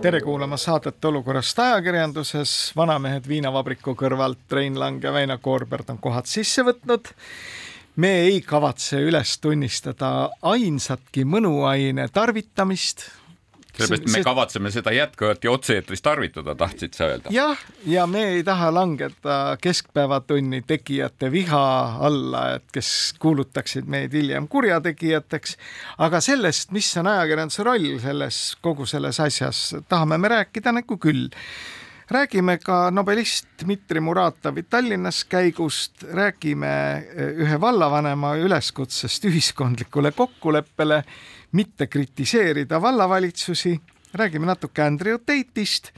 tere kuulama saadet Olukorrast ajakirjanduses. vanamehed viinavabriku kõrvalt Rein Lang ja Väino Koorbert on kohad sisse võtnud. me ei kavatse üles tunnistada ainsatki mõnuaine tarvitamist sellepärast me kavatseme seda jätkuvalt ja otse-eetris tarvitada, tahtsid sa öelda? jah, ja me ei taha langeda keskpäevatunni tegijate viha alla, et kes kuulutaksid meid hiljem kurjategijateks. aga sellest, mis on ajakirjanduse roll selles kogu selles asjas, tahame me rääkida nagu küll räägime ka nobelist Dmitri Muratovi Tallinnas käigust, räägime ühe vallavanema üleskutsest ühiskondlikule kokkuleppele mitte kritiseerida vallavalitsusi, räägime natuke Andrew Tate'ist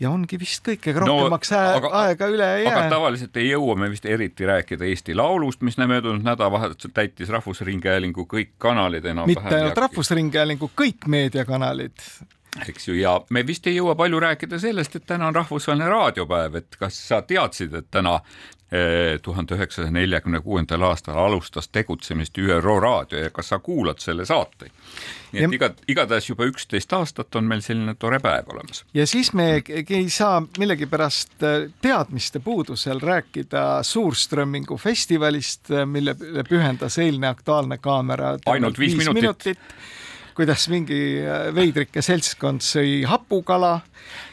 ja ongi vist kõik, ega rohkemaks no, aga, aega üle ei jää. aga tavaliselt ei jõua me vist eriti rääkida Eesti Laulust, mis möödunud nädalavahetusel täitis Rahvusringhäälingu kõik kanalid enam-vähem. mitte ainult Rahvusringhäälingu, kõik meediakanalid eks ju, ja me vist ei jõua palju rääkida sellest, et täna on rahvusvaheline raadiopäev, et kas sa teadsid, et täna tuhande üheksasaja neljakümne kuuendal aastal alustas tegutsemist ÜRO raadio ja kas sa kuulad selle saateid? nii et iga, igatahes juba üksteist aastat on meil selline tore päev olemas. ja siis me ei saa millegipärast äh, teadmiste puudusel rääkida Suurströmmingu festivalist, äh, millele pühendas eilne Aktuaalne kaamera ainult viis, viis minutit, minutit kuidas mingi äh, veidrike seltskond sõi hapukala.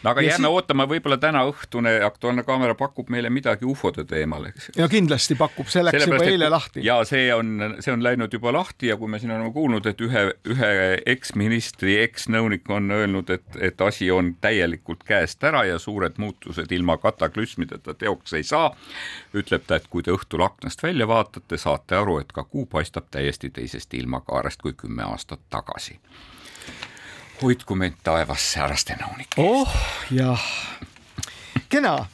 no aga jääme si ootama, võib-olla täna õhtune Aktuaalne kaamera pakub meile midagi ufode teemal, eks. ja kindlasti pakub, see läks Sellepärast, juba eile lahti. ja see on, see on läinud juba lahti ja kui me siin oleme kuulnud, et ühe, ühe eksministri eksnõunik on öelnud, et, et asi on täielikult käest ära ja suured muutused ilma kataklüsmideta teoks ei saa, ütleb ta, et kui te õhtul aknast välja vaatate, saate aru, et ka kuu paistab täiesti teisest ilmakaarest kui kümme aastat tagasi tagasi. hoidku meid taevas sääraste nõunike eest. oh jah, kena.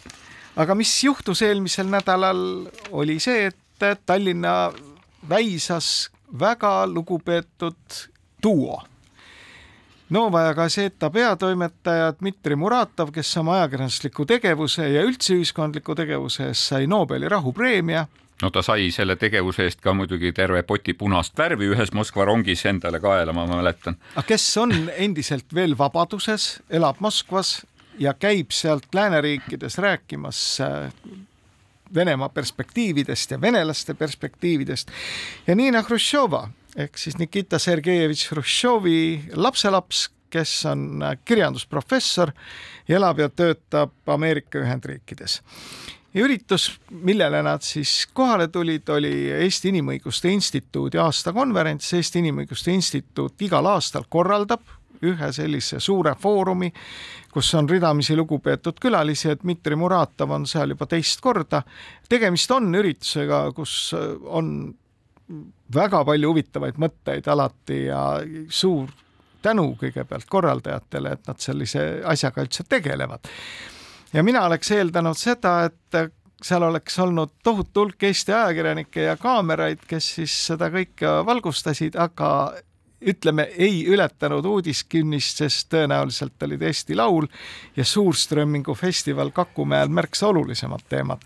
aga mis juhtus eelmisel nädalal, oli see, et Tallinna väisas väga lugupeetud duo Novaja Gazeta peatoimetaja Dmitri Muratov, kes oma ajakirjandusliku tegevuse ja üldse ühiskondliku tegevuse eest sai Nobeli rahupreemia no ta sai selle tegevuse eest ka muidugi terve poti punast värvi ühes Moskva rongis endale kaela, ma mäletan. aga kes on endiselt veel vabaduses, elab Moskvas ja käib sealt lääneriikides rääkimas äh, Venemaa perspektiividest ja venelaste perspektiividest ja Niina Hruštšova ehk siis Nikita Sergejevitš Hruštšovi lapselaps, kes on äh, kirjandusprofessor, elab ja töötab Ameerika Ühendriikides ja üritus, millele nad siis kohale tulid, oli Eesti Inimõiguste Instituudi aastakonverents. Eesti Inimõiguste Instituut igal aastal korraldab ühe sellise suure foorumi, kus on ridamisi lugupeetud külalisi ja Dmitri Muratov on seal juba teist korda. tegemist on üritusega, kus on väga palju huvitavaid mõtteid alati ja suur tänu kõigepealt korraldajatele, et nad sellise asjaga üldse tegelevad ja mina oleks eeldanud seda, et seal oleks olnud tohutu hulk Eesti ajakirjanikke ja kaameraid, kes siis seda kõike valgustasid, aga ütleme, ei ületanud uudiskünnist, sest tõenäoliselt olid Eesti Laul ja Suurströmmingu festival Kakumäel märksa olulisemad teemad.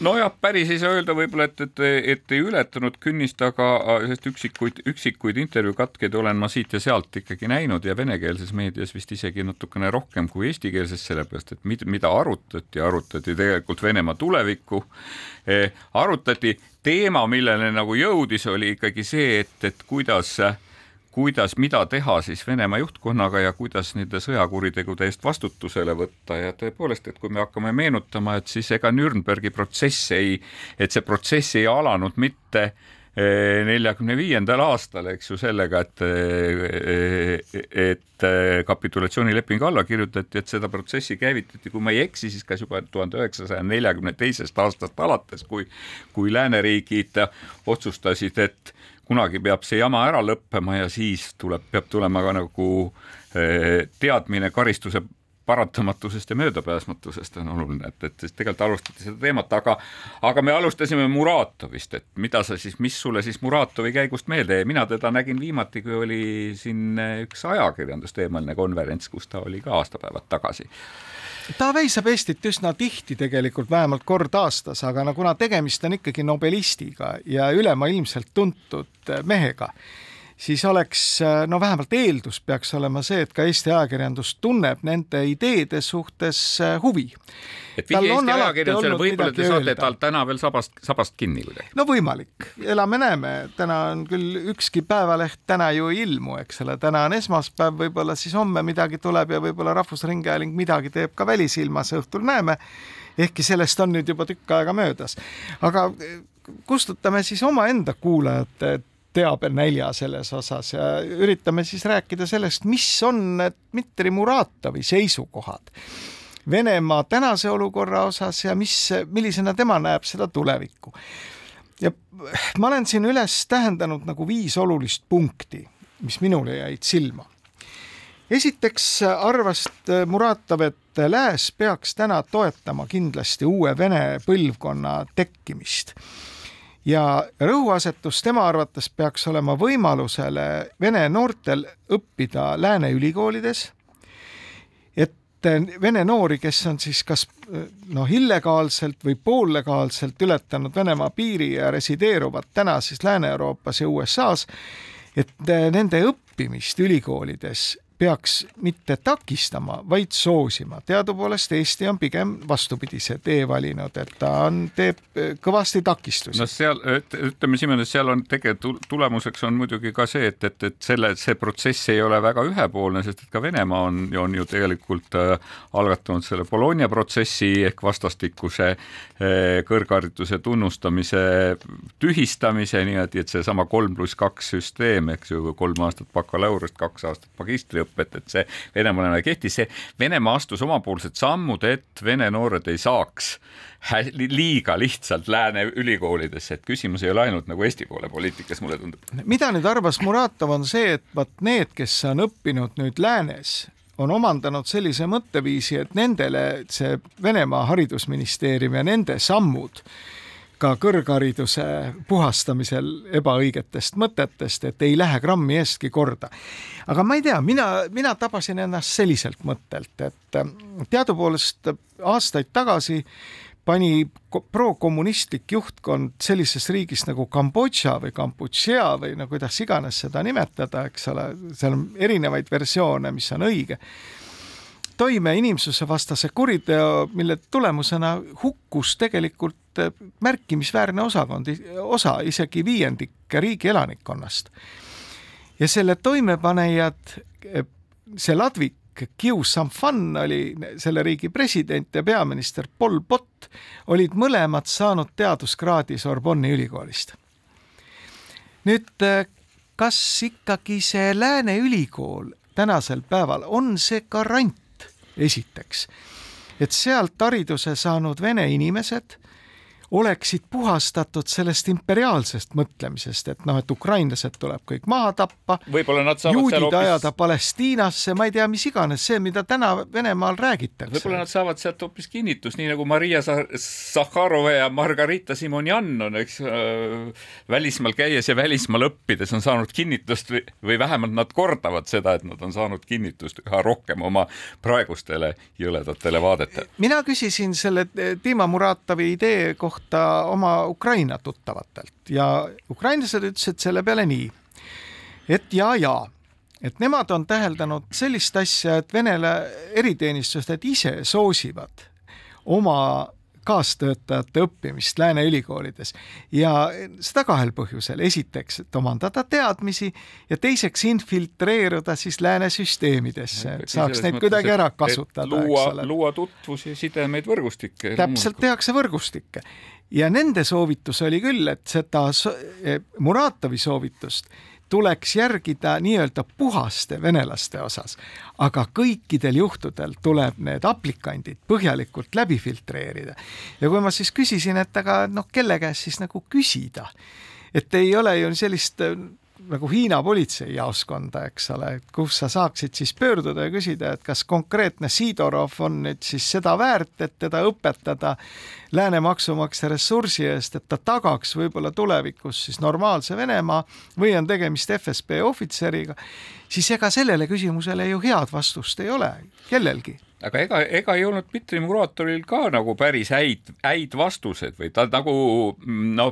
nojah, päris ei saa öelda võib-olla, et, et, et ei ületanud künnist, aga sest üksikuid, üksikuid intervjuukatkeid olen ma siit ja sealt ikkagi näinud ja venekeelses meedias vist isegi natukene rohkem kui eestikeelses, sellepärast et mida, mida arutati, arutati tegelikult Venemaa tulevikku eh,, arutati teema, millele nagu jõudis, oli ikkagi see, et, et kuidas äh, kuidas, mida teha siis Venemaa juhtkonnaga ja kuidas nende sõjakuritegude eest vastutusele võtta. Ja tõepoolest, et kui me hakkame meenutama, et siis ega Nürnbergi protsess ei, et see protsess ei alanud mitte eh, neljakümne viiendal aastal, eks ju, sellega, et, eh, et kapitulatsioonileping alla kirjutati, et seda protsessi käivitati, kui ma ei eksi, siis kas juba tuhande üheksasaja neljakümne teisest aastast alates, kui, kui lääneriigid otsustasid, et kunagi peab see jama ära lõppema ja siis tuleb, peab tulema ka nagu eh, teadmine karistuse paratamatusest ja möödapääsmatusest on oluline, et, et siis tegelikult alustati seda teemat, aga aga me alustasime Muratovist, et mida sa siis, mis sulle siis Muratovi käigust meelde jäi, mina teda nägin viimati, kui oli siin üks ajakirjandusteemaline konverents, kus ta oli ka aastapäevad tagasi ta väisab Eestit üsna tihti tegelikult, vähemalt kord aastas, aga no kuna tegemist on ikkagi nobelistiga ja ülemaailmselt tuntud mehega, siis oleks no vähemalt eeldus peaks olema see, et ka Eesti ajakirjandus tunneb nende ideede suhtes äh, huvi. et vihje Eesti ajakirjandusele, võib-olla te saate tal täna veel sabast, sabast kinni kuidagi? no võimalik, elame-näeme, täna on küll ükski päevaleht täna ju ei ilmu, eks ole, täna on esmaspäev, võib-olla siis homme midagi tuleb ja võib-olla Rahvusringhääling midagi teeb ka välisilmas, õhtul näeme, ehkki sellest on nüüd juba tükk aega möödas. aga kustutame siis omaenda kuulajate teabenälja selles osas ja üritame siis rääkida sellest, mis on Dmitri Muratovi seisukohad Venemaa tänase olukorra osas ja mis, millisena tema näeb seda tulevikku. ja ma olen siin üles tähendanud nagu viis olulist punkti, mis minule jäid silma. esiteks arvas Muratov, et Lääs peaks täna toetama kindlasti uue Vene põlvkonna tekkimist ja rõhuasetus tema arvates peaks olema võimalusele vene noortel õppida lääne ülikoolides, et vene noori, kes on siis kas noh, illegaalselt või poollegaalselt ületanud Venemaa piiri ja resideeruvad täna siis Lääne-Euroopas ja USA-s, et nende õppimist ülikoolides peaks mitte takistama, vaid soosima. teadupoolest Eesti on pigem vastupidise tee valinud, et ta on, teeb eh, kõvasti takistusi. no seal, ütleme niimoodi, seal on tegelikult tulemuseks on muidugi ka see, et, et, et selle, see protsess ei ole väga ühepoolne, sest et ka Venemaa on, on ju tegelikult äh, algatanud selle Bologna protsessi ehk vastastikuse äh, kõrghariduse tunnustamise tühistamise, nii et, et seesama kolm pluss kaks süsteem, eks ju, kolm aastat bakalaureust, kaks aastat magistriõpet, õpet, et see Venemaal ei kehti, see Venemaa astus omapoolsed sammud, et vene noored ei saaks liiga lihtsalt lääne ülikoolidesse, et küsimus ei ole ainult nagu Eesti poole poliitikas, mulle tundub. mida nüüd arvas Muratov, on see, et vot need, kes on õppinud nüüd läänes, on omandanud sellise mõtteviisi, et nendele see Venemaa haridusministeerium ja nende sammud ka kõrghariduse puhastamisel ebaõigetest mõtetest, et ei lähe grammi eestki korda. aga ma ei tea, mina, mina tabasin ennast selliselt mõttelt, et äh, teadupoolest aastaid tagasi pani prokommunistlik juhtkond sellises riigis nagu Kambodža või Kambodža või no kuidas iganes seda nimetada, eks ole, seal on erinevaid versioone, mis on õige toime inimsusevastase kuriteo, mille tulemusena hukkus tegelikult eh, märkimisväärne osakond, osa, isegi viiendik riigi elanikkonnast. ja selle toimepanejad, eh, see ladvik, Kiu Samphan oli selle riigi president ja peaminister Pol Pot olid mõlemad saanud teaduskraadi Sorbonni ülikoolist. nüüd, eh, kas ikkagi see Lääne ülikool tänasel päeval on see garant esiteks. et sealt hariduse saanud vene inimesed oleksid puhastatud sellest imperiaalsest mõtlemisest, et noh, et ukrainlased tuleb kõik maha tappa, juudid hoopis... ajada Palestiinasse, ma ei tea, mis iganes, see, mida täna Venemaal räägitakse. võib-olla nad saavad sealt hoopis kinnitust, nii nagu Maria Sahharova ja Margarita Simonjan on, eks äh,, välismaal käies ja välismaal õppides on saanud kinnitust või, või vähemalt nad kordavad seda, et nad on saanud kinnitust üha rohkem oma praegustele jõledatele vaadetele. mina küsisin selle Dima Muratovi idee kohta kohta oma Ukraina tuttavatelt. Ja ukrainlased ütlesid selle peale nii, et ja, ja et nemad on täheldanud sellist asja, et Venele eriteenistused ise soosivad oma kaastöötajate õppimist lääne ülikoolides ja seda kahel põhjusel. esiteks, et omandada teadmisi ja teiseks infiltreeruda siis lääne süsteemidesse, saaks neid kuidagi ära kasutada. luua, luua tutvusi, sidemeid, võrgustikke. täpselt, tehakse võrgustikke ja nende soovitus oli küll, et seda Muratovi soovitust tuleks järgida nii-öelda puhaste venelaste osas, aga kõikidel juhtudel tuleb need aplikandid põhjalikult läbi filtreerida. ja kui ma siis küsisin, et aga noh, kelle käest siis nagu küsida, et ei ole ju sellist nagu Hiina politseijaoskonda, eks ole, et kus sa saaksid siis pöörduda ja küsida, et kas konkreetne Sidorov on nüüd siis seda väärt, et teda õpetada lääne maksumaksja ressursi eest, et ta tagaks võib-olla tulevikus siis normaalse Venemaa või on tegemist FSB ohvitseriga, siis ega sellele küsimusele ju head vastust ei ole kellelgi aga ega, ega ei olnud Dmitri Muratovil ka nagu päris häid, häid vastuseid või ta nagu no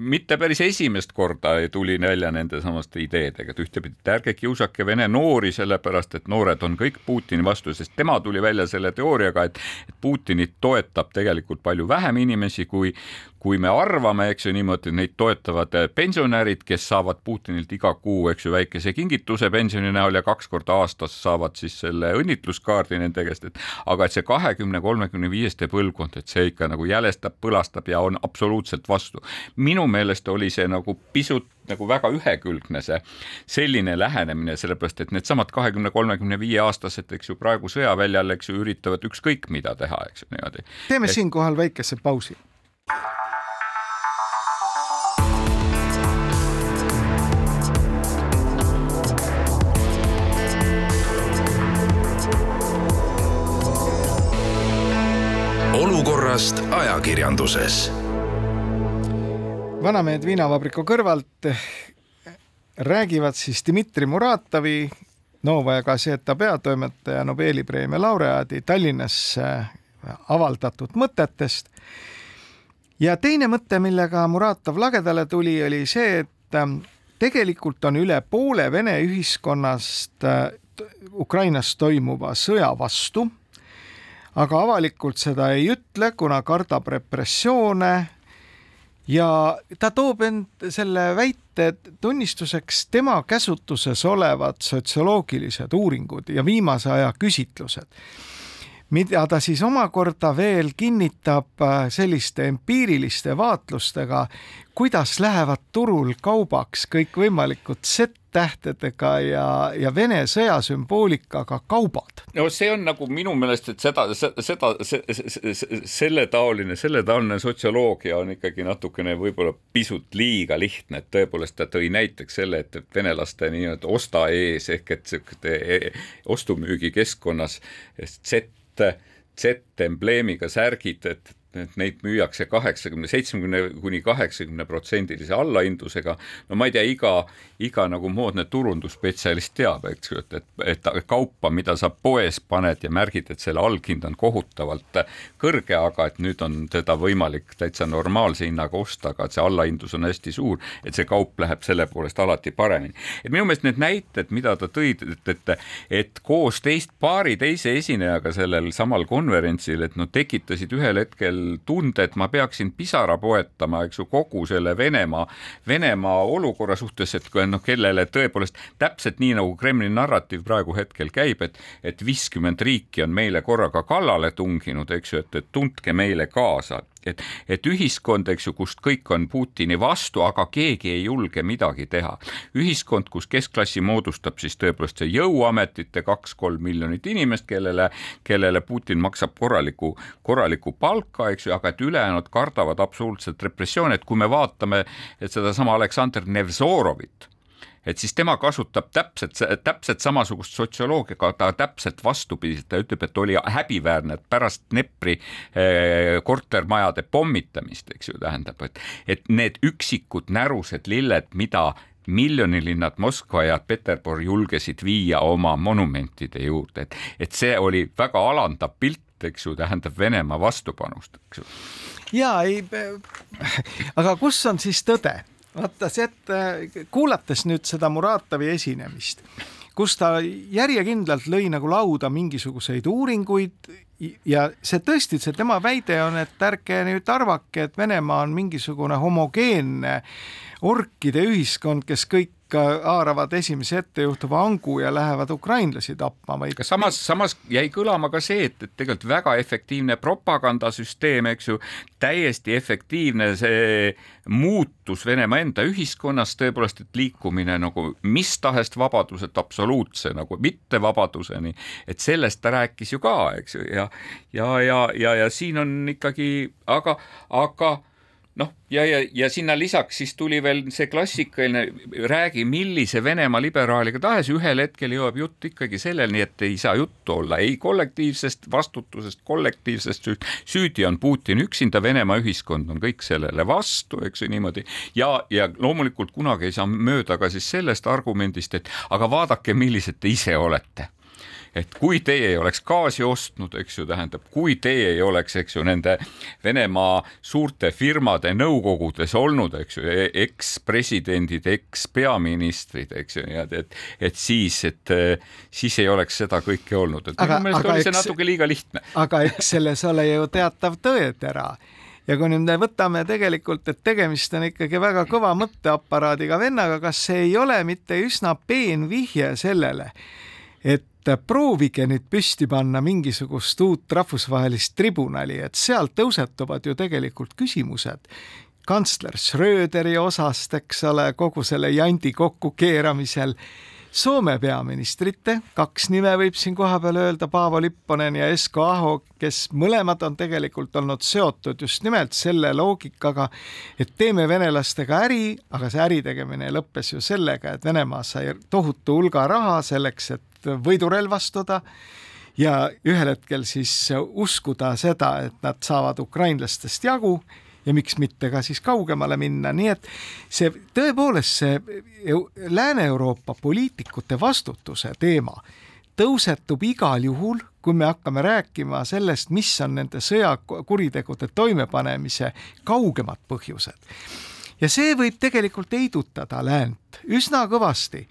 mitte päris esimest korda tuli välja nende samaste ideedega, et ühtepidi, et ärge kiusake vene noori, sellepärast et noored on kõik Putini vastu, sest tema tuli välja selle teooriaga, et Putinit toetab tegelikult palju vähem inimesi, kui, kui me arvame, eks ju niimoodi, neid toetavad pensionärid, kes saavad Putinilt iga kuu, eks ju, väikese kingituse pensioni näol ja kaks korda aastas saavad siis selle õnnitluskaardi nende käest, et aga et see kahekümne, kolmekümne viieste põlvkond, et see ikka nagu jälestab, põlastab ja on absoluutselt vastu. minu meelest oli see nagu pisut nagu väga ühekülgne see selline lähenemine, sellepärast et needsamad kahekümne, kolmekümne viie aastased, eks ju, praegu sõjaväljal, eks ju, üritavad ükskõik mida teha, eks ju niimoodi. teeme et... siinkohal väikese pausi olukorrast ajakirjanduses. vanamehed viinavabriku kõrvalt räägivad siis Dmitri Muratovi, Novaja Gazeta peatoimetaja, Nobeli preemia laureaadi Tallinnas avaldatud mõtetest. ja teine mõte, millega Muratov lagedale tuli, oli see, et tegelikult on üle poole Vene ühiskonnast Ukrainas toimuva sõja vastu aga avalikult seda ei ütle, kuna kardab repressioone. Ja ta toob end selle väite tunnistuseks tema käsutuses olevad sotsioloogilised uuringud ja viimase aja küsitlused, mida ta siis omakorda veel kinnitab äh, selliste empiiriliste vaatlustega, kuidas lähevad turul kaubaks kõikvõimalikud set tähtedega ja, ja Vene sõjasümboolikaga kaubad. no see on nagu minu meelest, et seda, seda, selle taoline, selle taoline sotsioloogia on ikkagi natukene võib-olla pisut liiga lihtne, et tõepoolest ta tõi näiteks selle, et, et venelaste nii-öelda osta ees ehk et siukeste e-, ostumüügikeskkonnas Z, Z-embleemiga särgid, et et neid müüakse kaheksakümne, seitsmekümne kuni kaheksakümne protsendilise allahindlusega. no ma ei tea, iga, iga nagu moodne turundusspetsialist teab, eks ju, et, et, et kaupa, mida sa poes paned ja märgid, et selle alghind on kohutavalt kõrge, aga et nüüd on teda võimalik täitsa normaalse hinnaga osta, aga et see allahindlus on hästi suur, et see kaup läheb selle poolest alati paremini. et minu meelest need näited, mida ta tõi, et, et, et koos teist, paari teise esinejaga sellel samal konverentsil, et nad tekitasid ühel hetkel veel tunde, et ma peaksin pisara poetama, eks ju, kogu selle Venemaa, Venemaa olukorra suhtes, et noh, kellele tõepoolest täpselt nii nagu Kremli narratiiv praegu hetkel käib, et, et viiskümmend riiki on meile korraga kallale tunginud, eks ju, et, et tundke meile kaasa et, et ühiskond, eks ju, kust kõik on Putini vastu, aga keegi ei julge midagi teha. ühiskond, kus keskklassi moodustab siis tõepoolest see jõuametite kaks-kolm miljonit inimest, kellele, kellele Putin maksab korralikku, korralikku palka, eks ju, aga et ülejäänud kardavad absoluutselt repressioone, et kui me vaatame, sedasama Aleksandr Nevzorovit et siis tema kasutab täpselt, täpselt samasugust sotsioloogiat, aga täpselt vastupidiselt, ta ütleb, et oli häbiväärne, et pärast Dnepri eh, kortermajade pommitamist, eks ju, tähendab, et, et need üksikud närused lilled, mida miljonilinnad Moskva ja Peterburi julgesid viia oma monumentide juurde, et, et see oli väga alandav pilt, eks ju, tähendab Venemaa vastupanust, eks ju. ja ei, aga kus on siis tõde? Vaata, sealt kuulates nüüd seda Muratovi esinemist, kus ta järjekindlalt lõi nagu lauda mingisuguseid uuringuid ja see tõesti, see tema väide on, et ärge nüüd arvake, et Venemaa on mingisugune homogeenne orkide ühiskond, kes kõik haaravad esimese ettejuhtuva angu ja lähevad ukrainlasi tapma, vaid aga samas, samas jäi kõlama ka see, et, et tegelikult väga efektiivne propagandasüsteem, eks ju, täiesti efektiivne see muutus Venemaa enda ühiskonnas tõepoolest, et liikumine nagu mis tahes vabaduselt absoluutse nagu mittevabaduseni, et sellest ta rääkis ju ka, eks ju, ja ja, ja, ja, ja siin on ikkagi, aga, aga noh, ja, ja, ja sinna lisaks siis tuli veel see klassikaline räägi millise Venemaa liberaaliga tahes, ühel hetkel jõuab jutt ikkagi selleni, et ei saa juttu olla ei kollektiivsest vastutusest, kollektiivsest süüd, süüdi on Putin üksinda, Venemaa ühiskond on kõik sellele vastu, eks ju niimoodi, ja, ja loomulikult kunagi ei saa mööda ka siis sellest argumendist, et aga vaadake, millised te ise olete et kui teie ei oleks gaasi ostnud, eks ju, tähendab, kui teie ei oleks, eks ju, nende Venemaa suurte firmade nõukogudes olnud, eks ju, e-, ekspresidendid, ekspeaministrid, eks ju, nii et, et, et siis, et siis ei oleks seda kõike olnud, et aga, minu meelest oli see eks, natuke liiga lihtne. aga eks selles ole ju teatav tõetera ja kui nüüd me võtame tegelikult, et tegemist on ikkagi väga kõva mõtteaparaadiga vennaga, kas see ei ole mitte üsna peen vihje sellele, et proovige nüüd püsti panna mingisugust uut rahvusvahelist tribunali, et sealt tõusetuvad ju tegelikult küsimused kantsler Schröderi osast, eks ole, kogu selle jandi kokkukeeramisel. Soome peaministrite, kaks nime võib siin kohapeal öelda, Paavo Lipponen ja Esko Aho, kes mõlemad on tegelikult olnud seotud just nimelt selle loogikaga, et teeme venelastega äri, aga see äri tegemine lõppes ju sellega, et Venemaa sai tohutu hulga raha selleks, et võidurelvastuda ja ühel hetkel siis uskuda seda, et nad saavad ukrainlastest jagu ja miks mitte ka siis kaugemale minna, nii et see tõepoolest see Lääne-Euroopa poliitikute vastutuse teema tõusetub igal juhul, kui me hakkame rääkima sellest, mis on nende sõjakuritegude toimepanemise kaugemad põhjused. ja see võib tegelikult heidutada läänt üsna kõvasti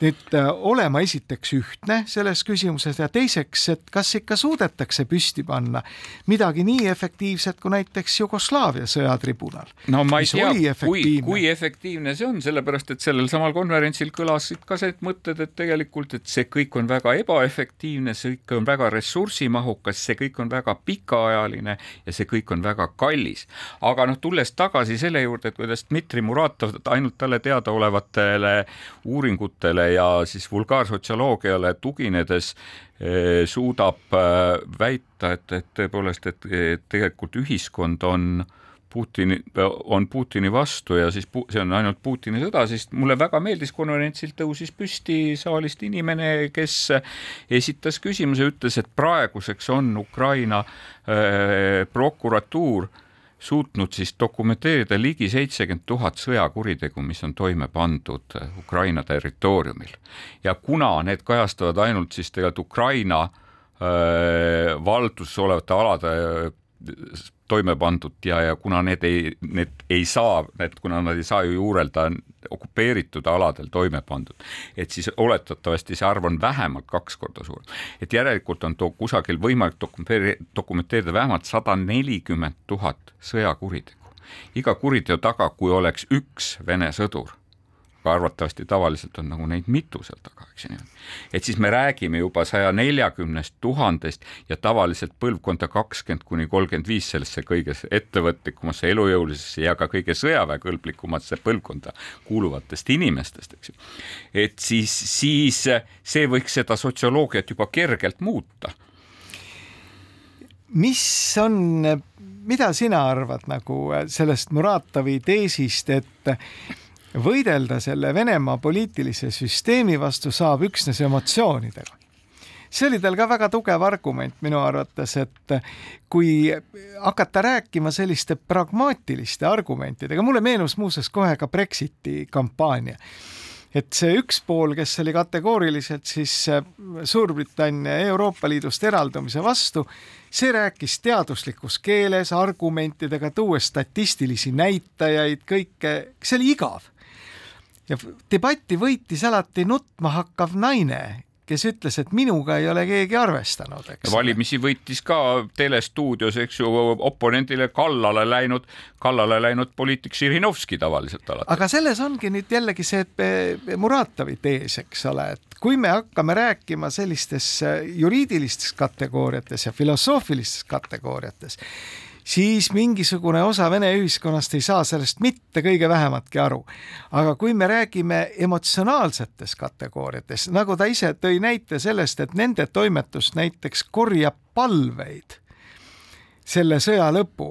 nüüd äh, olema esiteks ühtne selles küsimuses ja teiseks, et kas ikka suudetakse püsti panna midagi nii efektiivset kui näiteks Jugoslaavia sõjatribunal. no ma ei tea, kui, kui efektiivne see on, sellepärast et sellel samal konverentsil kõlasid ka need mõtted, et tegelikult, et see kõik on väga ebaefektiivne, see kõik on väga ressursimahukas, see kõik on väga pikaajaline ja see kõik on väga kallis. aga noh, tulles tagasi selle juurde, et kuidas Dmitri Muratov ainult talle teadaolevatele uuringutele ja siis vulgaarsotsioloogiale tuginedes eh, suudab eh, väita, et, et tõepoolest, et, tegelikult ühiskond on Putini, on Putini vastu ja siis see on ainult Putini sõda, siis mulle väga meeldis, konverentsil tõusis püsti saalist inimene, kes esitas küsimuse, ütles, et praeguseks on Ukraina äh, prokuratuur äh, suutnud siis dokumenteerida ligi seitsekümmend tuhat sõjakuritegu, mis on toime pandud äh, Ukraina territooriumil. ja kuna need kajastavad ainult siis tegelikult Ukraina äh, valduses olevate alade toime pandud ja, ja kuna need ei, need ei saa, need, kuna nad ei saa ju juurelda okupeeritud aladel toime pandud, et siis oletatavasti see arv on vähemalt kaks korda suurem. et järelikult on too kusagil võimalik dokumenteerida vähemalt sada nelikümmend tuhat sõjakuritegu. iga kuriteo taga, kui oleks üks Vene sõdur aga arvatavasti tavaliselt on nagu neid mitu seal taga, eks ju et siis me räägime juba saja neljakümnest tuhandest ja tavaliselt põlvkonda kakskümmend kuni kolmkümmend viis sellesse kõige ettevõtlikumasse, elujõulisesse ja ka kõige sõjaväekõlblikumasse põlvkonda kuuluvatest inimestest, eks ju. et siis, siis see võiks seda sotsioloogiat juba kergelt muuta. mis on, mida sina arvad nagu sellest Muratovi teesist, et võidelda selle Venemaa poliitilise süsteemi vastu saab üksnes emotsioonidega. see oli tal ka väga tugev argument minu arvates, et kui hakata rääkima selliste pragmaatiliste argumentidega, mulle meenus muuseas kohe ka Brexiti kampaania et see üks pool, kes oli kategooriliselt siis Suurbritannia Euroopa Liidust eraldumise vastu, see rääkis teaduslikus keeles argumentidega, tuues statistilisi näitajaid, kõike, see oli igav ja debatti võitis alati nutma hakkav naine, kes ütles, et minuga ei ole keegi arvestanud, eks. valimisi võitis ka telestuudios, eks ju, oponendile kallale läinud, kallale läinud poliitik Žirinovski tavaliselt alati. aga selles ongi nüüd jällegi see Muratovi tees, eks ole, et kui me hakkame rääkima sellistes juriidilistes kategooriates ja filosoofilistes kategooriates, siis mingisugune osa Vene ühiskonnast ei saa sellest mitte kõige vähematki aru. aga kui me räägime emotsionaalsetes kategooriates, nagu ta ise tõi näite sellest, et nende toimetus näiteks korjab palveid selle sõja lõpu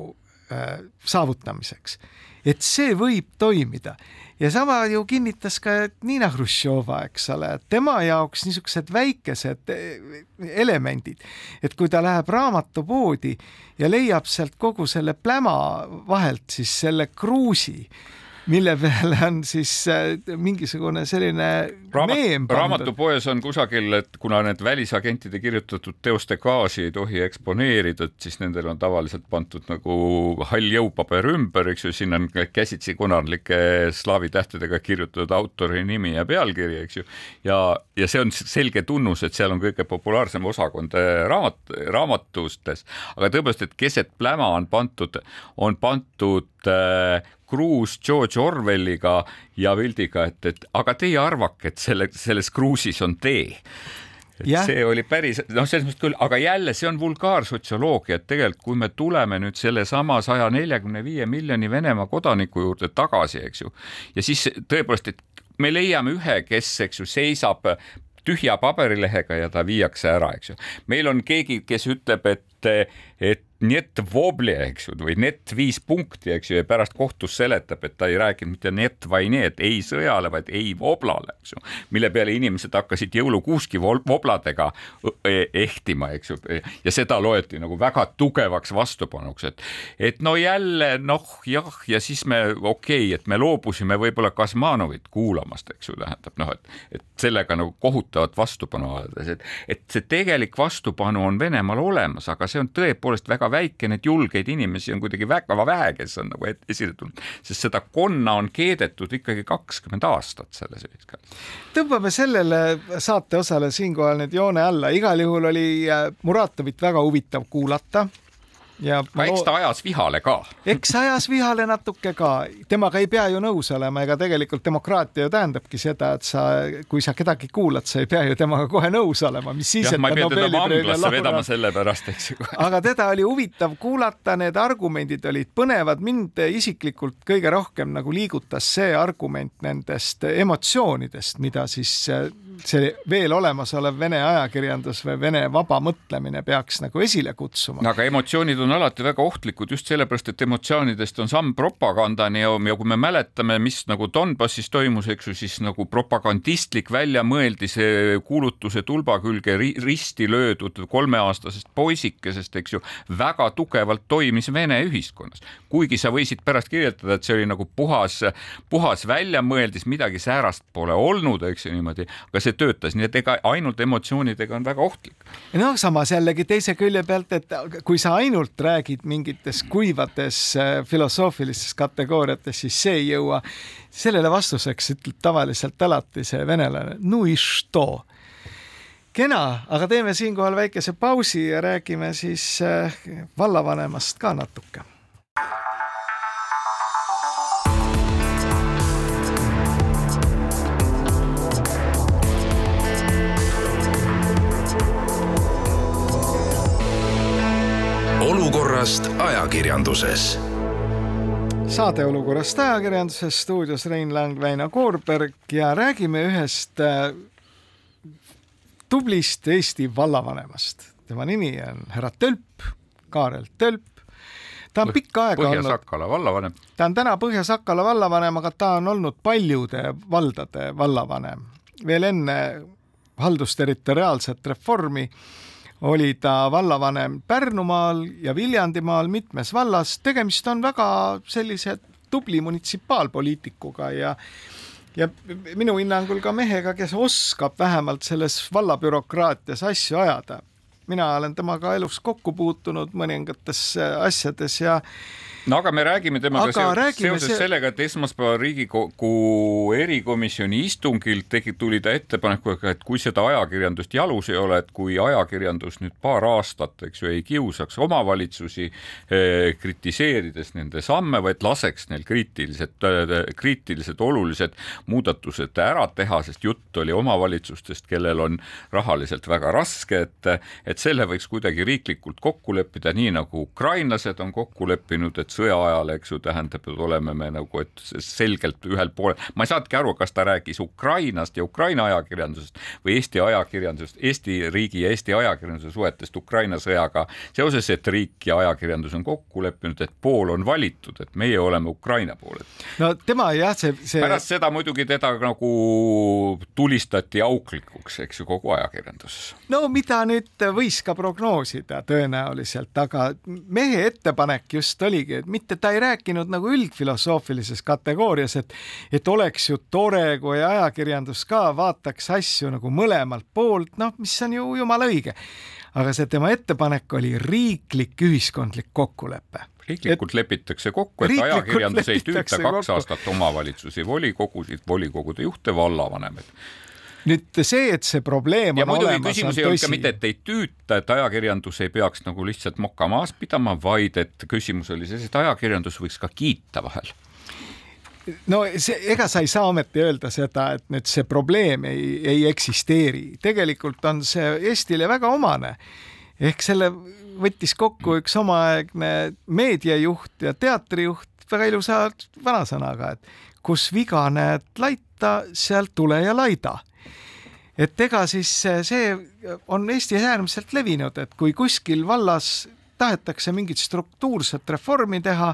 äh, saavutamiseks. Et see võib toimida. Ja sama ju kinnitas ka Niina Hruštšova, eks ole, tema jaoks niisugused väikesed eh, elemendid, et kui ta läheb raamatupoodi ja leiab sealt kogu selle pläma vahelt siis selle kruusi mille peale on siis äh, mingisugune selline Raamat, meem pandud. raamatupoes on kusagil, et kuna need välisagentide kirjutatud teoste gaasi ei tohi eksponeerida, et siis nendel on tavaliselt pandud nagu hall jõupaber ümber, eks ju, sinna on käsitsi konarlike slaavi tähtedega kirjutatud autori nimi ja pealkiri, eks ju. ja, ja see on selge tunnus, et seal on kõige populaarsem osakond äh, raamat, raamatustes, aga tõepoolest, et keset pläma on pandud, on pandud äh, kruus George Orwelliga ja Vildiga, et, et aga teie arvake, et selle, selles kruusis on tee yeah. see oli päris, noh, selles mõttes küll, aga jälle see on vulgaarsotsioloogia, et tegelikult kui me tuleme nüüd sellesama saja neljakümne viie miljoni Venemaa kodaniku juurde tagasi, eks ju, ja siis tõepoolest, et me leiame ühe, kes, eks ju, seisab tühja paberilehega ja ta viiakse ära, eks ju. meil on keegi, kes ütleb, et, et net vobli, eks ju, või net viis punkti, eks ju, ja pärast kohtus seletab, et ta ei rääkinud mitte net vai net, ei sõjale, vaid ei voblale, eks ju. mille peale inimesed hakkasid jõulukuuski vobladega e-, ehtima, eks ju, ja seda loeti nagu väga tugevaks vastupanuks, et, et no jälle noh, jah, ja siis me okei okay,, et me loobusime võib-olla Kasmanovit kuulamast, eks ju, tähendab noh, et, et sellega nagu kohutavat vastupanu avaldades, et, et see tegelik vastupanu on Venemaal olemas, aga see on tõepoolest väga väga väike, neid julgeid inimesi on kuidagi väga vähe, kes on nagu esile tulnud, sest seda konna on keedetud ikkagi kakskümmend aastat selles ühiskonnas. tõmbame sellele saateosale siinkohal nüüd joone alla, igal juhul oli äh, Muratovit väga huvitav kuulata ja aga eks ta ajas vihale ka. eks ajas vihale natuke ka, temaga ei pea ju nõus olema, ega tegelikult demokraatia ju tähendabki seda, et sa, kui sa kedagi kuulad, sa ei pea ju temaga kohe nõus olema, mis siis, et ma ei pea teda vanglasse vedama selle pärast, eks ju. aga teda oli huvitav kuulata, need argumendid olid põnevad, mind isiklikult kõige rohkem nagu liigutas see argument nendest emotsioonidest, mida siis see veel olemasolev Vene ajakirjandus või Vene vaba mõtlemine peaks nagu esile kutsuma. aga emotsioonid on alati väga ohtlikud just sellepärast, et emotsioonidest on samm propagandani ja, ja kui me mäletame, mis nagu Donbassis toimus, eks ju, siis nagu propagandistlik välja mõeldi see kuulutuse tulba külge risti löödud kolmeaastasest poisikesest, eks ju, väga tugevalt toimis Vene ühiskonnas. kuigi sa võisid pärast kirjeldada, et see oli nagu puhas, puhas väljamõeldis, midagi säärast pole olnud, eks ju niimoodi, aga see see töötas, nii et ega ainult emotsioonidega on väga ohtlik. noh, samas jällegi teise külje pealt, et kui sa ainult räägid mingites kuivades äh, filosoofilistes kategooriates, siis see ei jõua. sellele vastuseks ütleb tavaliselt alati see venelane, no i što kena, aga teeme siinkohal väikese pausi ja räägime siis äh, vallavanemast ka natuke olukorrast ajakirjanduses. saade Olukorrast ajakirjanduses stuudios Rein Lang, Väino Koorberg ja räägime ühest äh, tublist Eesti vallavanemast. tema nimi on härra Tölp, Kaarel Tölp. ta on pikka aega olnud. Põhja-Sakala vallavanem. ta on täna Põhja-Sakala vallavanem, aga ta on olnud paljude valdade vallavanem veel enne haldusterritoriaalset reformi oli ta vallavanem Pärnumaal ja Viljandimaal mitmes vallas, tegemist on väga sellise tubli munitsipaalpoliitikuga ja ja minu hinnangul ka mehega, kes oskab vähemalt selles vallabürokraatias asju ajada. Mina olen temaga elus kokku puutunud mõningates asjades ja no aga me räägime temaga seoses, seoses see... sellega, et esmaspäeval Riigikogu erikomisjoni istungil tegi, tuli ta ettepanekuga, et kui seda ajakirjandust jalus ei ole, et kui ajakirjandus nüüd paar aastat, eks ju, ei kiusaks omavalitsusi eh, kritiseerides nende samme, vaid laseks neil kriitilised eh,, kriitilised olulised muudatused ära teha, sest jutt oli omavalitsustest, kellel on rahaliselt väga raske, et, et et selle võiks kuidagi riiklikult kokku leppida, nii nagu ukrainlased on kokku leppinud, et sõja ajal, eks ju, tähendab, et oleme me nagu, et selgelt ühel poolel, ma ei saanudki aru, kas ta rääkis Ukrainast ja Ukraina ajakirjandusest või Eesti ajakirjandusest, Eesti riigi ja Eesti ajakirjanduse suhetest Ukraina sõjaga seoses, et riik ja ajakirjandus on kokku leppinud, et pool on valitud, et meie oleme Ukraina poolel. no tema jah, see, see pärast seda muidugi teda nagu tulistati auklikuks, eks ju, kogu ajakirjanduses. no mida nüüd võis ka prognoosida tõenäoliselt, aga mehe ettepanek just oligi, et mitte ta ei rääkinud nagu üldfilosoofilises kategoorias, et et oleks ju tore, kui ajakirjandus ka vaataks asju nagu mõlemalt poolt, noh, mis on ju jumala õige. aga see tema ettepanek oli riiklik ühiskondlik kokkulepe riiklikult et lepitakse kokku, et ajakirjandus ei tüüta kaks kokku. aastat omavalitsusi, volikogusid, volikogude juhte, vallavanemaid nüüd see, et see probleem ja on muidugi olemas, küsimus ei olnud ka mitte, et ei tüüta, et ajakirjandus ei peaks nagu lihtsalt moka maas pidama, vaid et küsimus oli selles, et ajakirjandus võiks ka kiita vahel. No see, ega sa ei saa ometi öelda seda, et nüüd see probleem ei, ei eksisteeri, tegelikult on see Eestile väga omane. ehk selle võttis kokku üks omaaegne meediajuht ja teatrijuht väga ilusa vanasõnaga, et kus viga näed laita, sealt tule ja laida et ega siis see on Eestis äärmiselt levinud, et kui kuskil vallas tahetakse mingit struktuurset reformi teha,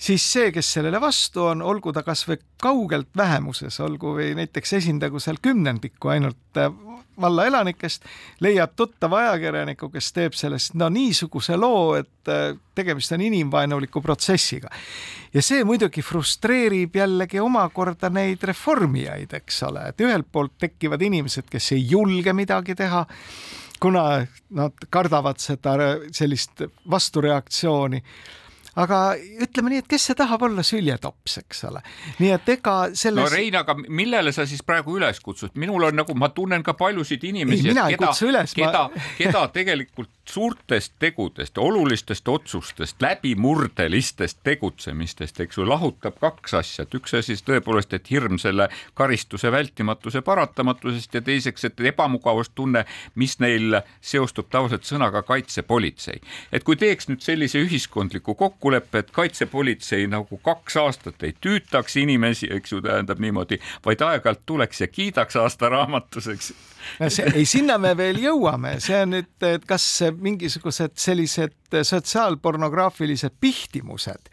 siis see, kes sellele vastu on, olgu ta kasvõi kaugelt vähemuses, olgu või näiteks esindagu seal kümnendikku ainult valla elanikest, leiab tuttava ajakirjaniku, kes teeb sellest no niisuguse loo, et äh, tegemist on inimvaenuliku protsessiga. ja see muidugi frustreerib jällegi omakorda neid reformijaid, eks ole, et ühelt poolt tekivad inimesed, kes ei julge midagi teha, kuna nad kardavad seda sellist vastureaktsiooni aga ütleme nii, et kes see tahab olla süljetops, eks ole. nii et ega selles. no Rein, aga millele sa siis praegu üles kutsud, minul on nagu, ma tunnen ka paljusid inimesi, keda, keda ma..., keda tegelikult suurtest tegudest, olulistest otsustest, läbimurdelistest tegutsemistest, eks ju, lahutab kaks asja, et üks asi siis tõepoolest, et hirm selle karistuse vältimatuse paratamatusest ja teiseks, et ebamugavustunne, mis neil seostub tavaliselt sõnaga kaitsepolitsei. et kui teeks nüüd sellise ühiskondliku kokku kokkulepe, et kaitsepolitsei nagu kaks aastat ei tüütaks inimesi, eks ju, tähendab niimoodi, vaid aeg-ajalt tuleks ja kiidaks aastaraamatus, eks. no see, ei, sinna me veel jõuame, see on nüüd, et kas mingisugused sellised sotsiaalpornograafilised pihtimused,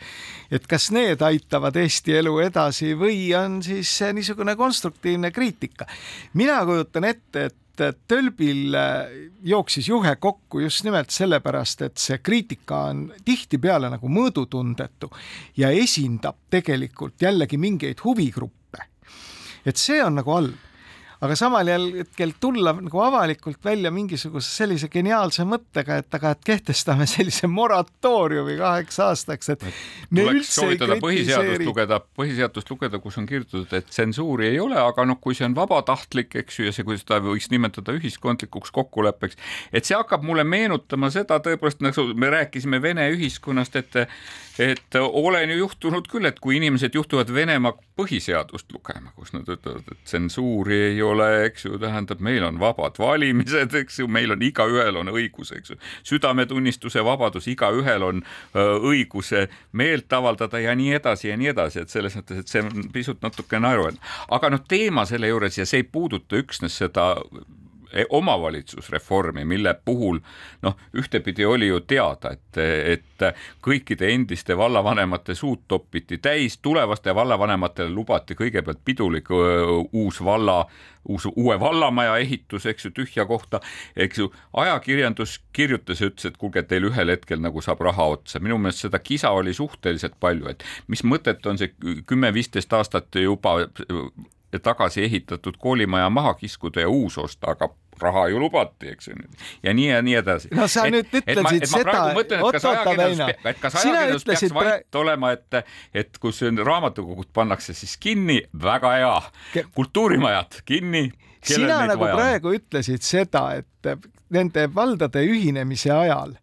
et kas need aitavad Eesti elu edasi või on siis niisugune konstruktiivne kriitika. mina kujutan ette, et et Tölbil äh, jooksis juhe kokku just nimelt sellepärast, et see kriitika on tihtipeale nagu mõõdutundetu ja esindab tegelikult jällegi mingeid huvigruppe. et see on nagu halb aga samal hetkel tulla nagu avalikult välja mingisuguse sellise geniaalse mõttega, et aga, et kehtestame sellise moratooriumi kaheks aastaks, et me üldse ei kritiseeri. põhiseadust lugeda, põhiseadust lugeda, kus on kirjutatud, et tsensuuri ei ole, aga noh, kui see on vabatahtlik, eks ju, ja see, kui seda võiks nimetada ühiskondlikuks kokkuleppeks, et see hakkab mulle meenutama seda tõepoolest, nagu me rääkisime Vene ühiskonnast, et et olen ju juhtunud küll, et kui inimesed juhtuvad Venemaa põhiseadust lugema, kus nad ütlevad, et tsensuuri ei ole, eks ju, tähendab, meil on vabad valimised, eks ju, meil on igaühel on õigus, eks ju, südametunnistuse vabadus, igaühel on õigus meelt avaldada ja nii edasi ja nii edasi, et selles mõttes, et see on pisut natuke naeruväärne. aga noh, teema selle juures ja see ei puuduta üksnes seda omavalitsusreformi, mille puhul noh, ühtepidi oli ju teada, et, et kõikide endiste vallavanemate suud topiti täis, tulevaste vallavanematele lubati kõigepealt pidulik uus valla, uus, uue vallamaja ehitus, eks ju, tühja kohta, eks ju, ajakirjandus kirjutas ja ütles, et kuulge, teil ühel hetkel nagu saab raha otsa, minu meelest seda kisa oli suhteliselt palju, et mis mõtet on see kümme-viisteist aastat juba tagasi ehitatud koolimaja maha kiskuda ja uus osta, aga raha ju lubati, eks ju. ja nii ja nii edasi. no sa et, nüüd ütlesid et ma, seda, oot-oota Väino. et kas ajakirjandus peaks vait pra... olema, et, et kus raamatukogud pannakse siis kinni, väga hea. kultuurimajad kinni. sina nagu praegu ütlesid seda, et nende valdade ühinemise ajal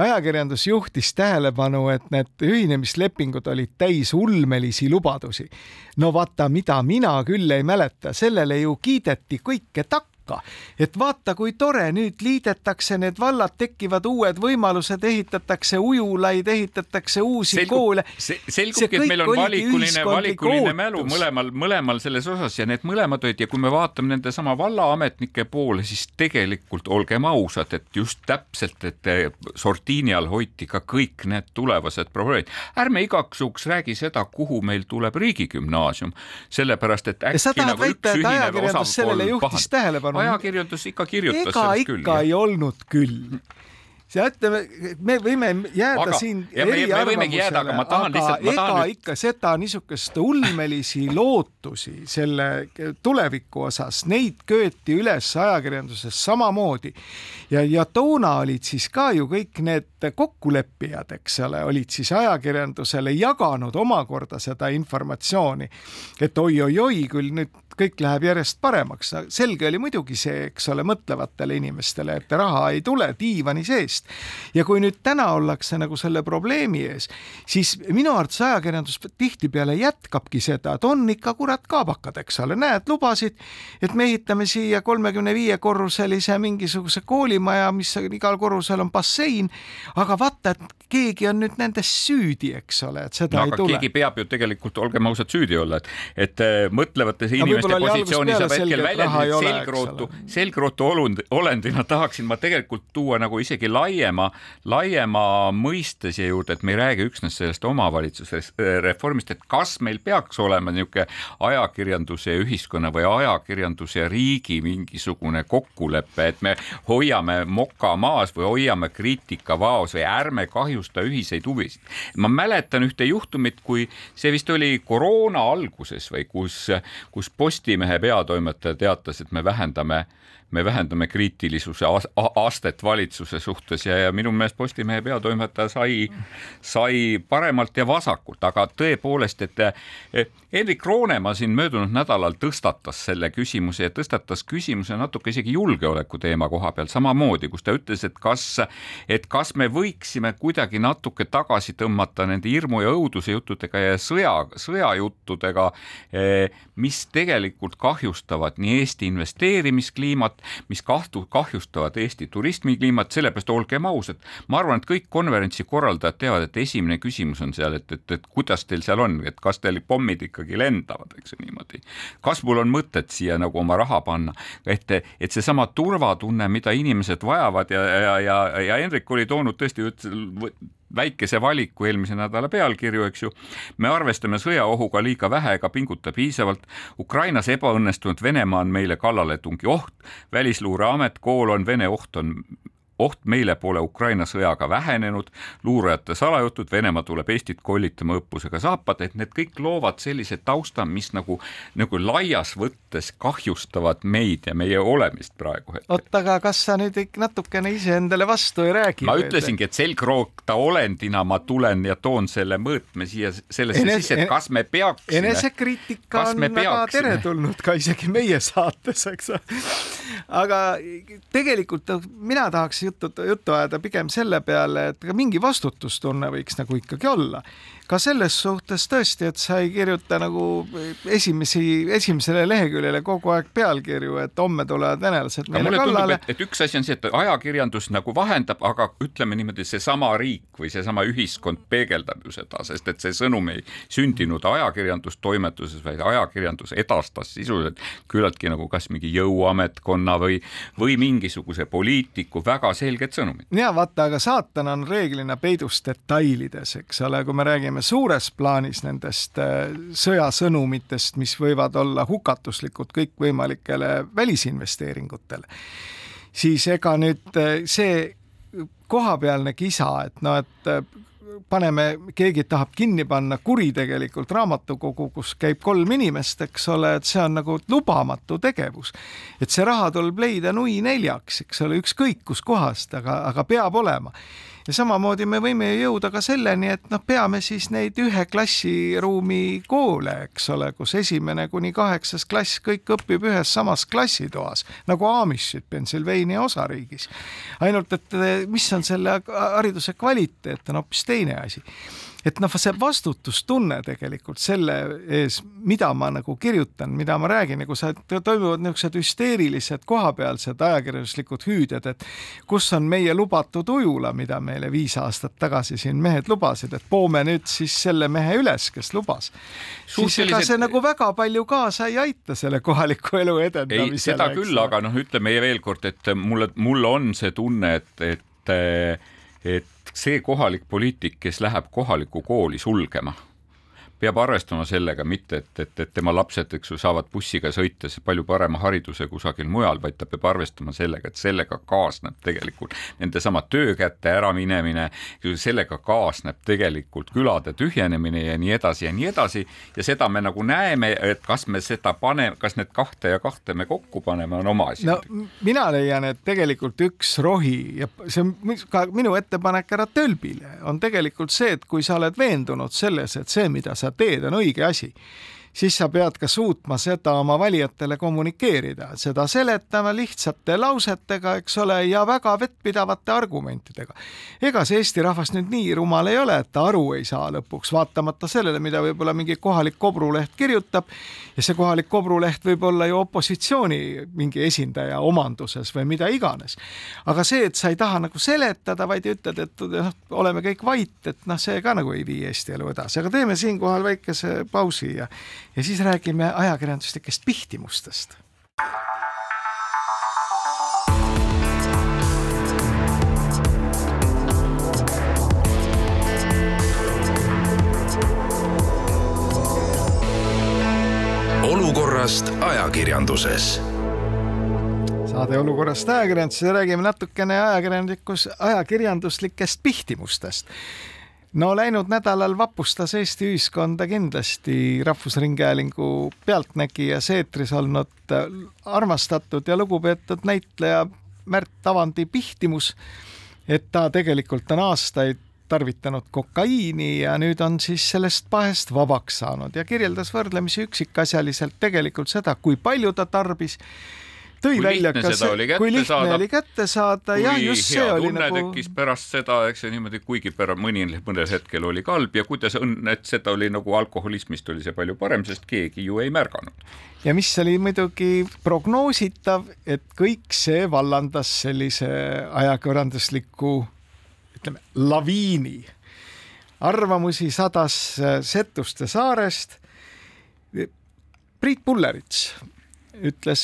ajakirjandus juhtis tähelepanu, et need ühinemislepingud olid täis ulmelisi lubadusi. no vaata, mida mina küll ei mäleta, sellele ju kiideti kõike takka hukka. et vaata, kui tore, nüüd liidetakse need vallad, tekivad uued võimalused, ehitatakse ujulaid, ehitatakse uusi Selgu, koole se. selgubki, et meil on valikuline, valikuline mälu mõlemal, mõlemal selles osas ja need mõlemad olid ja kui me vaatame nende sama vallaametnike poole, siis tegelikult olgem ausad, et just täpselt, et sortiini all hoiti ka kõik need tulevased probleemid. ärme igaks juhuks räägi seda, kuhu meil tuleb riigigümnaasium, sellepärast et äkki nagu väita, et ajakirjandus sellele juhtis tähelepanu? Ajakirjandus ikka kirjutas ega ikka küll, ei olnud küll ja ütleme, me võime jääda aga, siin eriarvamusele, aga, lihtsalt, ega tahan... ikka seda niisugust ulmelisi lootusi selle tuleviku osas, neid köeti üles ajakirjanduses samamoodi. ja, ja toona olid siis ka ju kõik need kokkuleppijad, eks ole, olid siis ajakirjandusele jaganud omakorda seda informatsiooni, et oi-oi-oi, küll nüüd kõik läheb järjest paremaks. selge oli muidugi see, eks ole, mõtlevatele inimestele, et raha ei tule diivani seest. ja kui nüüd täna ollakse nagu selle probleemi ees, siis minu arvates ajakirjandus tihtipeale jätkabki seda, et on ikka kurat kaabakad, eks ole, näed, lubasid, et me ehitame siia kolmekümne viie korruselise mingisuguse koolimaja, mis igal korrusel on bassein, aga vaata, et keegi on nüüd nendes süüdi, eks ole, et seda no, ei tule. keegi peab ju tegelikult, olgem ausad, süüdi olla, et, et äh, mõtlevates inimestes positsiooni saab hetkel väljendada selgrootu, selgrootu olund, olendina tahaksin ma tegelikult tuua nagu isegi laiema, laiema mõiste siia juurde, et me ei räägi üksnes sellest omavalitsuse äh, reformist, et kas meil peaks olema niisugune ajakirjanduse ja ühiskonna või ajakirjanduse ja riigi mingisugune kokkulepe, et me hoiame moka maas või hoiame kriitika vaos või ärme kahjusta ühiseid huvisid. ma mäletan ühte juhtumit, kui see vist oli koroona alguses või kus, kus Postimehe peatoimetaja teatas, et me vähendame me vähendame kriitilisuse astet valitsuse suhtes ja, ja minu meelest Postimehe peatoimetaja sai, sai paremalt ja vasakult, aga tõepoolest, et Hendrik Roonemaa siin möödunud nädalal tõstatas selle küsimuse ja tõstatas küsimuse natuke isegi julgeoleku teema koha peal samamoodi, kus ta ütles, et kas, et kas me võiksime kuidagi natuke tagasi tõmmata nende hirmu ja õuduse juttudega ja sõja, sõjajuttudega, eh, mis tegelikult kahjustavad nii Eesti investeerimiskliimat mis kahtu, kahjustavad Eesti turismikliimat, sellepärast olgem ausad, ma arvan, et kõik konverentsi korraldajad teavad, et esimene küsimus on seal, et, et, et kuidas teil seal on, et kas teil pommid ikkagi lendavad, eks ju niimoodi. kas mul on mõtet siia nagu oma raha panna, et, et seesama turvatunne, mida inimesed vajavad ja, ja, ja, ja Hendrik oli toonud tõesti, väikese valiku eelmise nädala pealkirju, eks ju. me arvestame sõjaohuga liiga vähe ega pinguta piisavalt. Ukrainas ebaõnnestunud Venemaa on meile kallaletungi oht, Välisluureamet, kool on Vene oht on oht meile pole Ukraina sõjaga vähenenud, luurajate salajutud, Venemaa tuleb Eestit kollitama õppusega saapad, et need kõik loovad sellise tausta, mis nagu, nagu laias võttes kahjustavad meid ja meie olemist praegu oot, aga kas sa nüüd natukene iseendale vastu ei räägi? ma ütlesingi, et selgroogta olendina ma tulen ja toon selle mõõtme siia sellesse Enes, sisse, et kas me peaksime. enesekriitika on väga teretulnud ka isegi meie saates, eks aga tegelikult mina tahaks juttu, juttu ajada pigem selle peale, et ka mingi vastutustunne võiks nagu ikkagi olla ka selles suhtes tõesti, et sa ei kirjuta nagu esimesi, esimesele leheküljele kogu aeg pealkirju, et homme tulevad venelased meile kallale. et üks asi on see, et ajakirjandus nagu vahendab, aga ütleme niimoodi, seesama riik või seesama ühiskond peegeldab ju seda, sest et see sõnum ei sündinud ajakirjandustoimetuses, vaid ajakirjandus edastas sisuliselt küllaltki nagu kas mingi jõuametkonna või, või mingisuguse poliitiku väga selget sõnumit. ja vaata, aga saatan on reeglina peidus detailides, eks ole, kui me räägime räägime suures plaanis nendest äh, sõjasõnumitest, mis võivad olla hukatuslikud kõikvõimalikele välisinvesteeringutele, siis ega nüüd äh, see kohapealne kisa, et noh, et äh, paneme, keegi tahab kinni panna kuritegelikult raamatukogu, kus käib kolm inimest, eks ole, et see on nagu lubamatu tegevus. et see raha tuleb leida nui neljaks, eks ole, ükskõik kuskohast, aga, aga peab olema ja samamoodi me võime jõuda ka selleni, et noh, peame siis neid ühe klassiruumi koole, eks ole, kus esimene kuni kaheksas klass kõik õpib ühes samas klassitoas nagu Amishid Pennsylvania osariigis. ainult et mis on selle hariduse kvaliteet, on hoopis teine asi et noh, see vastutustunne tegelikult selle ees, mida ma nagu kirjutan, mida ma räägin ja kui sa, toimuvad niisugused hüsteerilised kohapealsed ajakirjanduslikud hüüded, et kus on meie lubatud ujula, mida meile viis aastat tagasi siin mehed lubasid, et poome nüüd siis selle mehe üles, kes lubas. siis ega see nagu väga palju kaasa ei aita selle kohaliku elu edendamisele. ei, seda küll, aga noh, ütleme veel kord, et mulle, mul on see tunne, et, et et see kohalik poliitik, kes läheb kohalikku kooli sulgema peab arvestama sellega, mitte et, et, et tema lapsed, eks ju, saavad bussiga sõites palju parema hariduse kusagil mujal, vaid ta peab arvestama sellega, et sellega kaasneb tegelikult nendesama töökäte äraminemine, sellega kaasneb tegelikult külade tühjenemine ja nii edasi ja nii edasi ja seda me nagu näeme, et kas me seda paneme, kas need kahte ja kahte me kokku paneme, on oma asi. no mina leian, et tegelikult üks rohi ja see on ka minu ettepanek härra Tölbile on tegelikult see, et kui sa oled veendunud selles, et see, mida sa teed, on õige asi siis sa pead ka suutma seda oma valijatele kommunikeerida, seda seletama lihtsate lausetega, eks ole, ja väga vettpidavate argumentidega. ega see Eesti rahvas nüüd nii rumal ei ole, et ta aru ei saa lõpuks, vaatamata sellele, mida võib-olla mingi kohalik kobruleht kirjutab ja see kohalik kobruleht võib olla ju opositsiooni mingi esindaja omanduses või mida iganes. aga see, et sa ei taha nagu seletada, vaid ütled, et noh, oleme kõik vait, et noh, see ka nagu ei vii Eesti elu edasi, aga teeme siinkohal väikese pausi ja ja siis räägime ajakirjanduslikest pihtimustest. olukorrast ajakirjanduses. Saade Olukorrast ajakirjanduses. Räägime natukene ajakirjanduslikus, ajakirjanduslikest pihtimustest no läinud nädalal vapustas Eesti ühiskonda kindlasti Rahvusringhäälingu Pealtnägijas eetris olnud äh, armastatud ja lugupeetud näitleja Märt Avandi pihtimus, et ta tegelikult on aastaid tarvitanud kokaiini ja nüüd on siis sellest pahest vabaks saanud ja kirjeldas võrdlemisi üksikasjaliselt tegelikult seda, kui palju ta tarbis tõi kui välja ka see, kui lihtne saada, oli kätte saada, jah, just see oli nagu. tekkis pärast seda, eks ju niimoodi, kuigi pärast mõni, mõnel hetkel oli kalb ja kuidas õnn, et seda oli nagu alkoholismist oli see palju parem, sest keegi ju ei märganud. ja mis oli muidugi prognoositav, et kõik see vallandas sellise ajakirjandusliku ütleme, laviini. arvamusi sadas Setuste saarest. Priit Pullerits ütles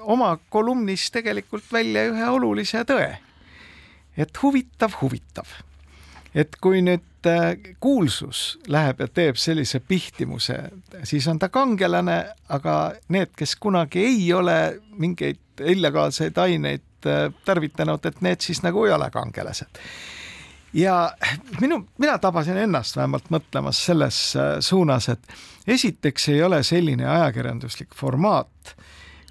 oma kolumnis tegelikult välja ühe olulise tõe. et huvitav, huvitav, et kui nüüd äh, kuulsus läheb ja teeb sellise pihtimuse, siis on ta kangelane, aga need, kes kunagi ei ole mingeid illegaalseid aineid äh, tarvitanud, et need siis nagu ei ole kangelased ja minu, mina tabasin ennast vähemalt mõtlemas selles suunas, et esiteks ei ole selline ajakirjanduslik formaat,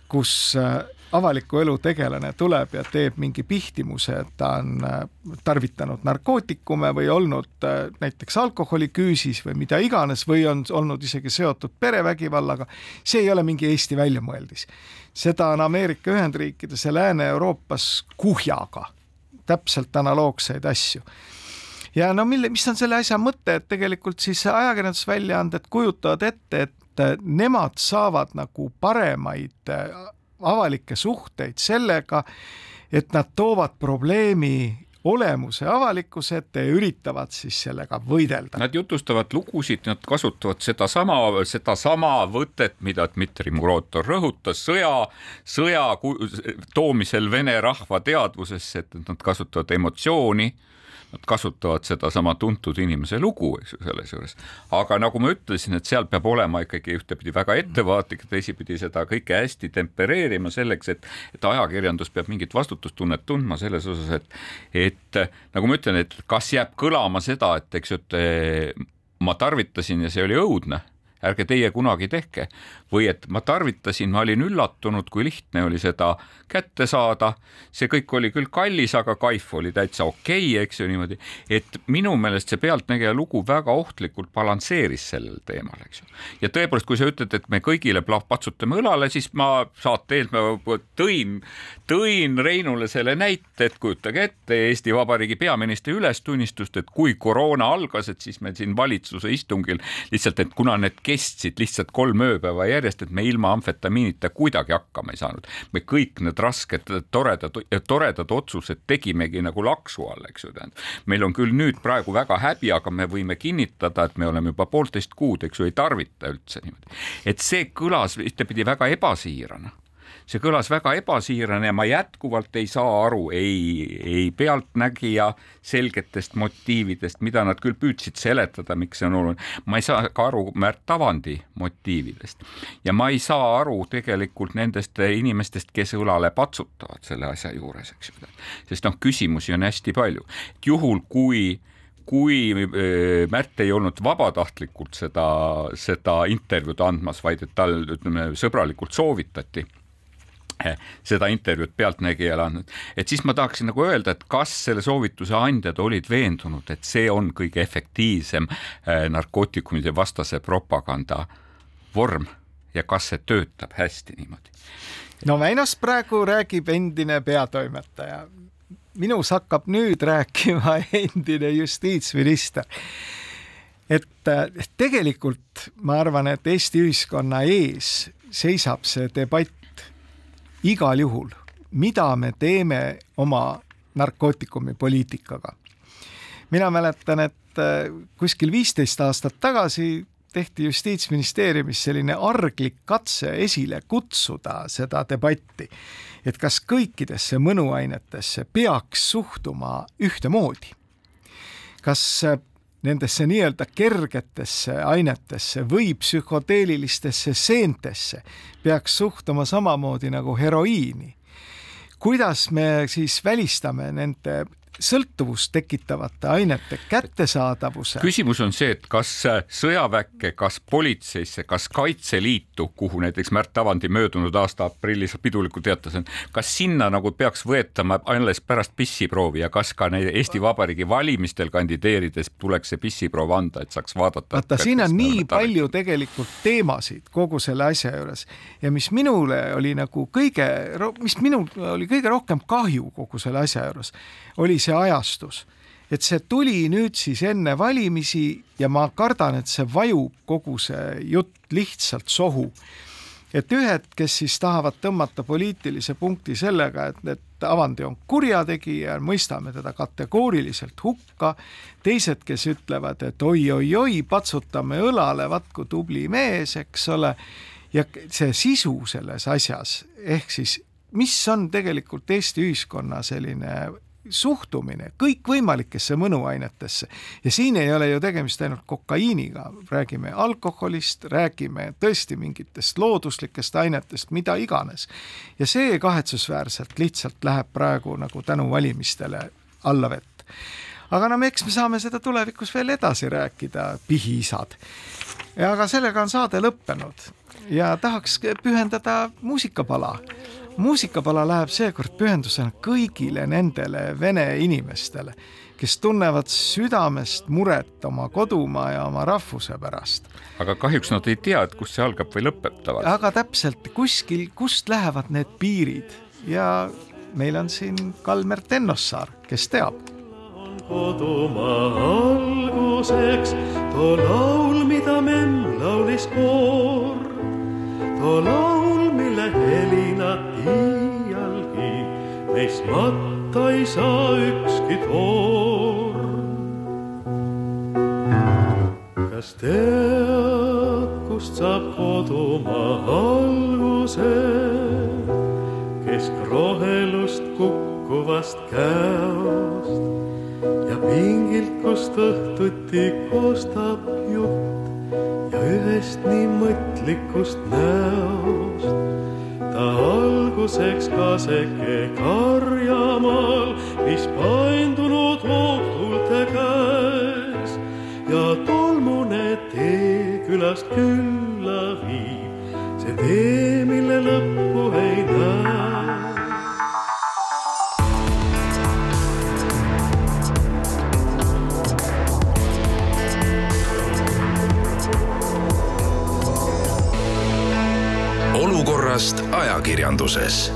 kus äh, avaliku elu tegelane tuleb ja teeb mingi pihtimuse, et ta on äh, tarvitanud narkootikume või olnud äh, näiteks alkoholiküüsis või mida iganes või on olnud isegi seotud perevägivallaga, see ei ole mingi Eesti väljamõeldis. seda on Ameerika Ühendriikides ja Lääne-Euroopas kuhjaga, täpselt analoogseid asju ja no mille, mis on selle asja mõte, et tegelikult siis ajakirjandusväljaanded kujutavad ette, et nemad saavad nagu paremaid äh, avalikke suhteid sellega, et nad toovad probleemi olemuse avalikkuse ette ja üritavad siis sellega võidelda. Nad jutustavad lugusid, nad kasutavad sedasama, sedasama võtet, mida Dmitri Murotov rõhutas sõja, sõja toomisel vene rahva teadvusesse, et nad kasutavad emotsiooni nad kasutavad sedasama tuntud inimese lugu, eks ju, selles juures. aga nagu ma ütlesin, et seal peab olema ikkagi ühtepidi väga ettevaatlik, teisipidi seda kõike hästi tempereerima selleks, et, et ajakirjandus peab mingit vastutustunnet tundma selles osas, et, et nagu ma ütlen, et kas jääb kõlama seda, et eks ju, et eh, ma tarvitasin ja see oli õudne ärge teie kunagi tehke. või et ma tarvitasin, ma olin üllatunud, kui lihtne oli seda kätte saada. see kõik oli küll kallis, aga kaif oli täitsa okei okay,, eks ju niimoodi, et minu meelest see Pealtnägija lugu väga ohtlikult balansseeris sellel teemal, eks ju. ja tõepoolest, kui sa ütled, et me kõigile patsutame õlale, siis ma saate ees ma tõin, tõin Reinule selle näite, et kujutage ette Eesti Vabariigi peaministri ülestunnistust, et kui koroona algas, et siis me siin valitsuse istungil lihtsalt, et kuna need kestsid lihtsalt kolm ööpäeva järjest, et me ilma amfetamiinita kuidagi hakkama ei saanud. me kõik need rasked, toredad, toredad otsused tegimegi nagu laksu all, eks ju, tähendab. meil on küll nüüd praegu väga häbi, aga me võime kinnitada, et me oleme juba poolteist kuud, eks ju, ei tarvita üldse niimoodi. et see kõlas ühtepidi väga ebasiirana see kõlas väga ebasiirane ja ma jätkuvalt ei saa aru ei, ei pealtnägija selgetest motiividest, mida nad küll püüdsid seletada, miks see on oluline. ma ei saa ka aru Märt Avandi motiividest ja ma ei saa aru tegelikult nendest inimestest, kes õlale patsutavad selle asja juures, eks ju. sest noh, küsimusi on hästi palju. juhul, kui kui äh, Märt ei olnud vabatahtlikult seda, seda intervjuud andmas, vaid et tal ütleme sõbralikult soovitati seda intervjuud Pealtnägijale andnud, et siis ma tahaksin nagu öelda, et kas selle soovituse andjad olid veendunud, et see on kõige efektiivsem äh, narkootikumide vastase propaganda vorm ja kas see töötab hästi niimoodi? no Väinost praegu räägib endine peatoimetaja. minus hakkab nüüd rääkima endine justiitsminister et tegelikult ma arvan, et Eesti ühiskonna ees seisab see debatt igal juhul, mida me teeme oma narkootikumipoliitikaga. mina mäletan, et äh, kuskil viisteist aastat tagasi tehti Justiitsministeeriumis selline arglik katse esile kutsuda seda debatti, et kas kõikidesse mõnuainetesse peaks suhtuma ühtemoodi. kas äh, nendesse nii-öelda kergetesse ainetesse või psühhoteelilistesse seentesse peaks suhtuma samamoodi nagu heroiini. kuidas me siis välistame nende sõltuvust tekitavate ainete kättesaadavuse. küsimus on see, et kas sõjaväkke, kas politseisse, kas Kaitseliitu, kuhu näiteks Märt Avandi möödunud aasta aprillis pidulikult teatas, kas sinna nagu peaks võetama alles pärast pissiproovi ja kas ka neid Eesti Vabariigi valimistel kandideerides tuleks see pissiproov anda, et saaks vaadata. vaata, siin on nii palju tegelikult teemasid kogu selle asja juures ja mis minule oli nagu kõige, mis minul oli kõige rohkem kahju kogu selle asja juures, oli see see ajastus, et see tuli nüüd siis enne valimisi ja ma kardan, et see vajub kogu see jutt lihtsalt sohu. et ühed, kes siis tahavad tõmmata poliitilise punkti sellega, et, et Avandi on kurjategija, mõistame teda kategooriliselt hukka, teised, kes ütlevad, et oi-oi-oi, patsutame õlale, vaat kui tubli mees, eks ole, ja see sisu selles asjas, ehk siis mis on tegelikult Eesti ühiskonna selline suhtumine kõikvõimalikesse mõnuainetesse ja siin ei ole ju tegemist ainult kokaiiniga, räägime alkoholist, räägime tõesti mingitest looduslikest ainetest, mida iganes. ja see kahetsusväärselt lihtsalt läheb praegu nagu tänu valimistele allavett. aga no eks me saame seda tulevikus veel edasi rääkida, pihiisad. aga sellega on saade lõppenud ja tahaks pühendada muusikapala muusikapala läheb seekord pühendusena kõigile nendele vene inimestele, kes tunnevad südamest muret oma kodumaa ja oma rahvuse pärast. aga kahjuks nad ei tea, et kust see algab või lõpeb tavaliselt. aga täpselt, kuskil, kust lähevad need piirid ja meil on siin Kalmer Tennossaar, kes teab. kodumaa alguseks too laul, mida memm laulis koor, too laul, mille helinad iialgi meist matta ei saa ükski torm. kas tead, kust saab kodumaa alguse, keskrohelust kukkuvast käost? Ja pingilt, kust õhtuti kostab jutt? Ja ühest nii mõtlikust näost ta alguseks kaseke karjamaal, mis paindunud hoogtuulte käes ja tolmune teega külast külla viib, see tee, mille lõppu ei näe. Olukorrast ajakirjanduses